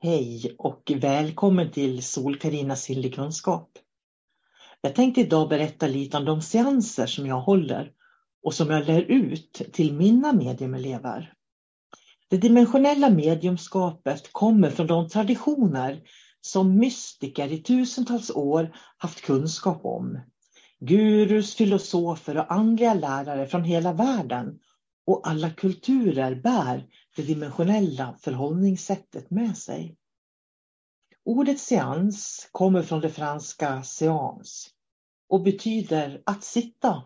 Hej och välkommen till Sol-Karinas Kunskap. Jag tänkte idag berätta lite om de seanser som jag håller och som jag lär ut till mina mediumelever. Det dimensionella mediumskapet kommer från de traditioner som mystiker i tusentals år haft kunskap om. Gurus, filosofer och andliga lärare från hela världen och alla kulturer bär det dimensionella förhållningssättet med sig. Ordet seans kommer från det franska séance och betyder att sitta.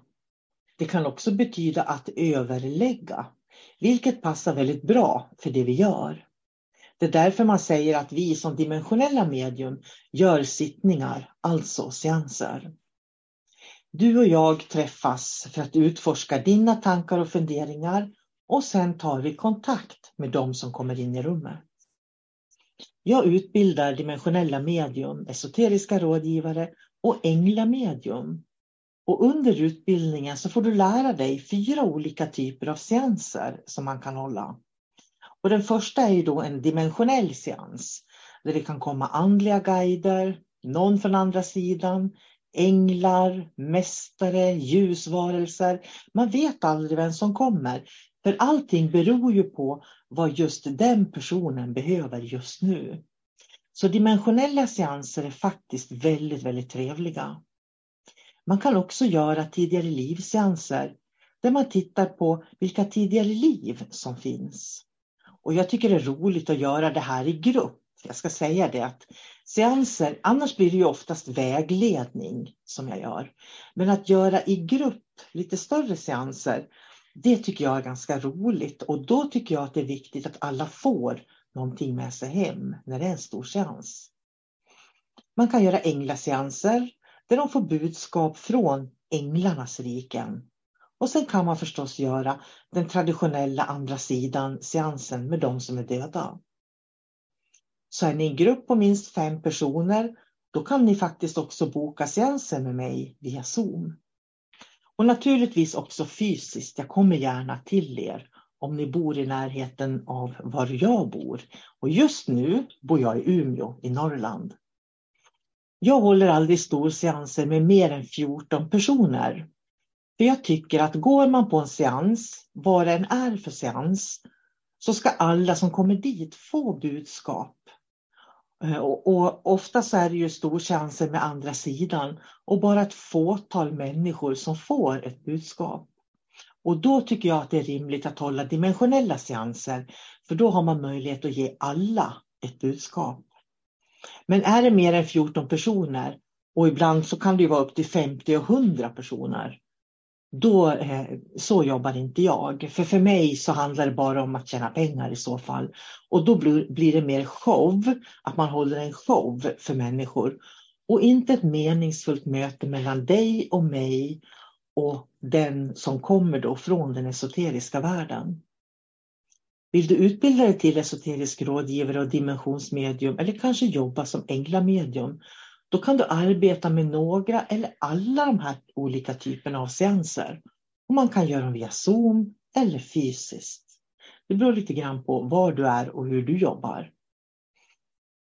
Det kan också betyda att överlägga, vilket passar väldigt bra för det vi gör. Det är därför man säger att vi som dimensionella medium gör sittningar, alltså seanser. Du och jag träffas för att utforska dina tankar och funderingar och sen tar vi kontakt med de som kommer in i rummet. Jag utbildar dimensionella medium, esoteriska rådgivare och änglamedium. Och under utbildningen så får du lära dig fyra olika typer av seanser som man kan hålla. Och den första är ju då en dimensionell seans där det kan komma andliga guider, någon från andra sidan, änglar, mästare, ljusvarelser. Man vet aldrig vem som kommer. För allting beror ju på vad just den personen behöver just nu. Så dimensionella seanser är faktiskt väldigt, väldigt trevliga. Man kan också göra tidigare livseanser där man tittar på vilka tidigare liv som finns. Och jag tycker det är roligt att göra det här i grupp. Jag ska säga det att seanser, annars blir det ju oftast vägledning som jag gör. Men att göra i grupp lite större seanser, det tycker jag är ganska roligt och då tycker jag att det är viktigt att alla får någonting med sig hem när det är en stor seans. Man kan göra änglaseanser där de får budskap från änglarnas riken. Och sen kan man förstås göra den traditionella andra sidan seansen med de som är döda. Så är ni en grupp på minst fem personer, då kan ni faktiskt också boka seanser med mig via Zoom. Och naturligtvis också fysiskt. Jag kommer gärna till er om ni bor i närheten av var jag bor. Och just nu bor jag i Umeå i Norrland. Jag håller aldrig storseanser med mer än 14 personer. För jag tycker att går man på en seans, vad det än är för seans, så ska alla som kommer dit få budskap. Eh, och, och ofta så är det ju storchanser med andra sidan och bara ett fåtal människor som får ett budskap. Och då tycker jag att det är rimligt att hålla dimensionella seanser, för då har man möjlighet att ge alla ett budskap. Men är det mer än 14 personer och ibland så kan det vara upp till 50 och 100 personer. Då, eh, så jobbar inte jag. För för mig så handlar det bara om att tjäna pengar i så fall. Och då blir det mer show, att man håller en show för människor. Och inte ett meningsfullt möte mellan dig och mig och den som kommer då från den esoteriska världen. Vill du utbilda dig till esoterisk rådgivare och dimensionsmedium eller kanske jobba som änglamedium, då kan du arbeta med några eller alla de här olika typerna av seanser. Och man kan göra dem via Zoom eller fysiskt. Det beror lite grann på var du är och hur du jobbar.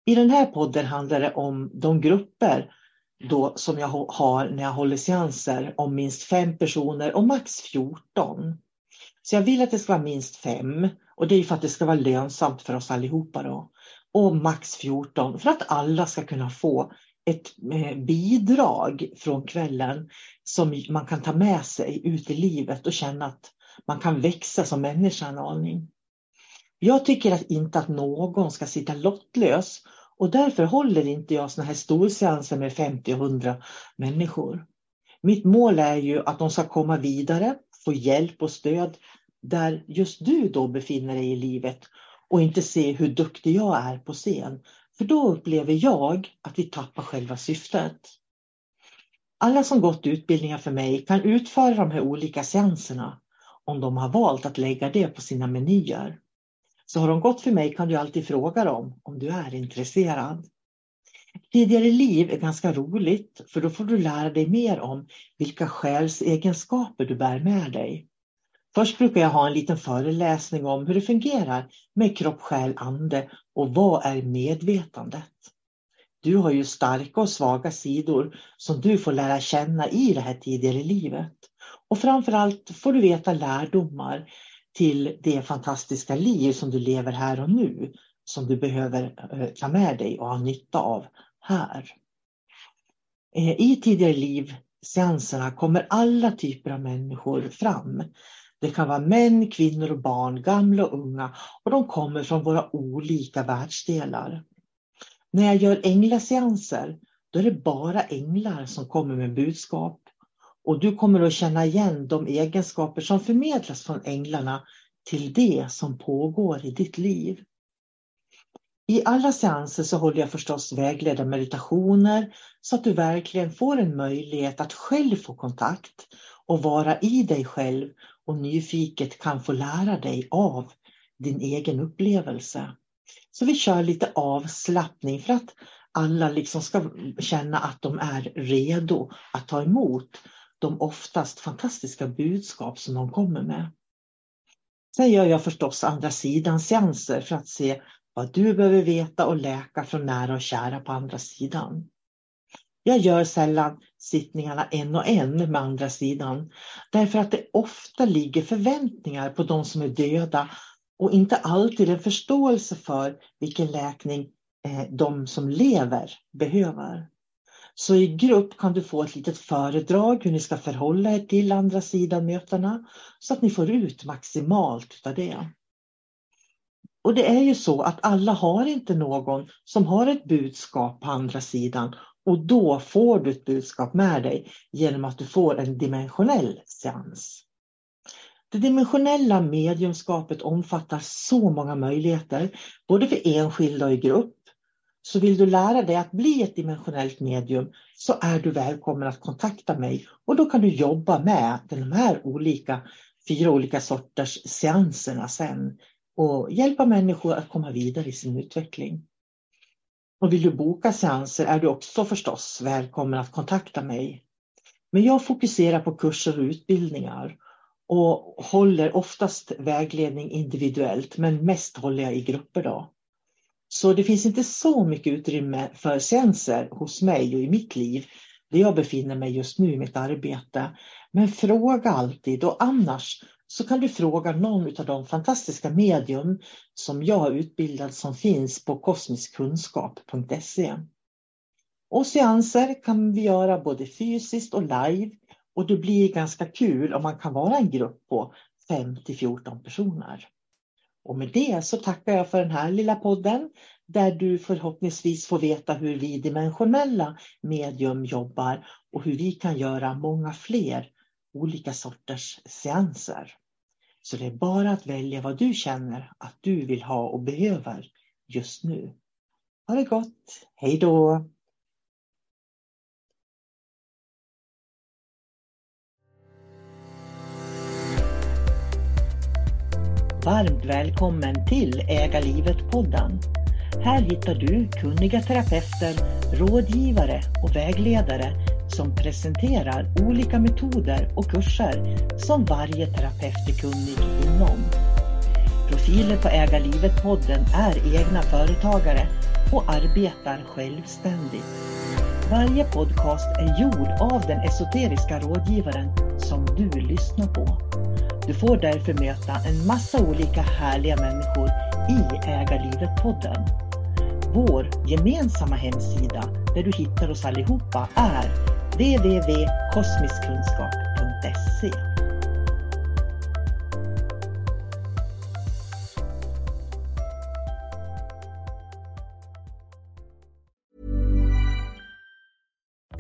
I den här podden handlar det om de grupper då som jag har när jag håller seanser om minst fem personer och max 14. Så jag vill att det ska vara minst fem och det är för att det ska vara lönsamt för oss allihopa då. Och max 14 för att alla ska kunna få ett eh, bidrag från kvällen som man kan ta med sig ut i livet och känna att man kan växa som människa en aning. Jag tycker att inte att någon ska sitta lottlös och därför håller inte jag såna här storseanser med 50 och 100 människor. Mitt mål är ju att de ska komma vidare, få hjälp och stöd där just du då befinner dig i livet och inte se hur duktig jag är på scen. För då upplever jag att vi tappar själva syftet. Alla som gått utbildningar för mig kan utföra de här olika seanserna om de har valt att lägga det på sina menyer. Så har de gått för mig kan du alltid fråga dem om du är intresserad. Tidigare liv är ganska roligt för då får du lära dig mer om vilka själsegenskaper du bär med dig. Först brukar jag ha en liten föreläsning om hur det fungerar med kropp, själ, ande och vad är medvetandet? Du har ju starka och svaga sidor som du får lära känna i det här tidigare livet. Och framförallt får du veta lärdomar till det fantastiska liv som du lever här och nu som du behöver eh, ta med dig och ha nytta av här. Eh, I tidigare liv seanserna kommer alla typer av människor fram. Det kan vara män, kvinnor och barn, gamla och unga och de kommer från våra olika världsdelar. När jag gör änglaseanser då är det bara änglar som kommer med budskap och du kommer att känna igen de egenskaper som förmedlas från änglarna till det som pågår i ditt liv. I alla seanser så håller jag förstås vägledda meditationer så att du verkligen får en möjlighet att själv få kontakt och vara i dig själv och nyfiket kan få lära dig av din egen upplevelse. Så vi kör lite avslappning för att alla liksom ska känna att de är redo att ta emot de oftast fantastiska budskap som de kommer med. Sen gör jag förstås andra sidan seanser för att se vad du behöver veta och läka från nära och kära på andra sidan. Jag gör sällan sittningarna en och en med andra sidan därför att det ofta ligger förväntningar på de som är döda och inte alltid en förståelse för vilken läkning eh, de som lever behöver. Så i grupp kan du få ett litet föredrag hur ni ska förhålla er till andra sidan mötena så att ni får ut maximalt av det. Och det är ju så att alla har inte någon som har ett budskap på andra sidan och då får du ett budskap med dig genom att du får en dimensionell seans. Det dimensionella mediumskapet omfattar så många möjligheter, både för enskilda och i grupp. Så vill du lära dig att bli ett dimensionellt medium så är du välkommen att kontakta mig och då kan du jobba med de här olika, fyra olika sorters seanserna sen och hjälpa människor att komma vidare i sin utveckling. Och vill du boka seanser är du också förstås välkommen att kontakta mig. Men jag fokuserar på kurser och utbildningar och håller oftast vägledning individuellt men mest håller jag i grupper då. Så det finns inte så mycket utrymme för seanser hos mig och i mitt liv där jag befinner mig just nu i mitt arbete. Men fråga alltid och annars så kan du fråga någon av de fantastiska medium som jag har utbildat som finns på kosmiskkunskap.se. Och seanser kan vi göra både fysiskt och live och det blir ganska kul om man kan vara en grupp på 5 till 14 personer. Och med det så tackar jag för den här lilla podden där du förhoppningsvis får veta hur vi dimensionella medium jobbar och hur vi kan göra många fler olika sorters seanser. Så det är bara att välja vad du känner att du vill ha och behöver just nu. Ha det gott! Hej då! Varmt välkommen till Äga livet-podden. Här hittar du kunniga terapeuter, rådgivare och vägledare som presenterar olika metoder och kurser som varje terapeut är kunnig inom. Profiler på Äga livet-podden är egna företagare och arbetar självständigt. Varje podcast är gjord av den esoteriska rådgivaren som du lyssnar på. Du får därför möta en massa olika härliga människor i Ägarlivet-podden. Vår gemensamma hemsida där du hittar oss allihopa är www.kosmiskkunskap.se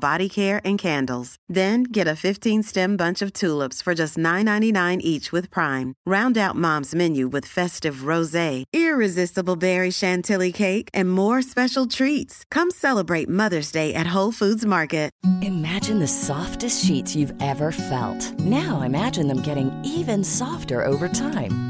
body care and candles. Then get a 15-stem bunch of tulips for just $9.99 each with Prime. Round out Mom's menu with festive rosé, irresistible berry chantilly cake, and more special treats. Come celebrate Mother's Day at Whole Foods Market. Imagine the softest sheets you've ever felt. Now imagine them getting even softer over time.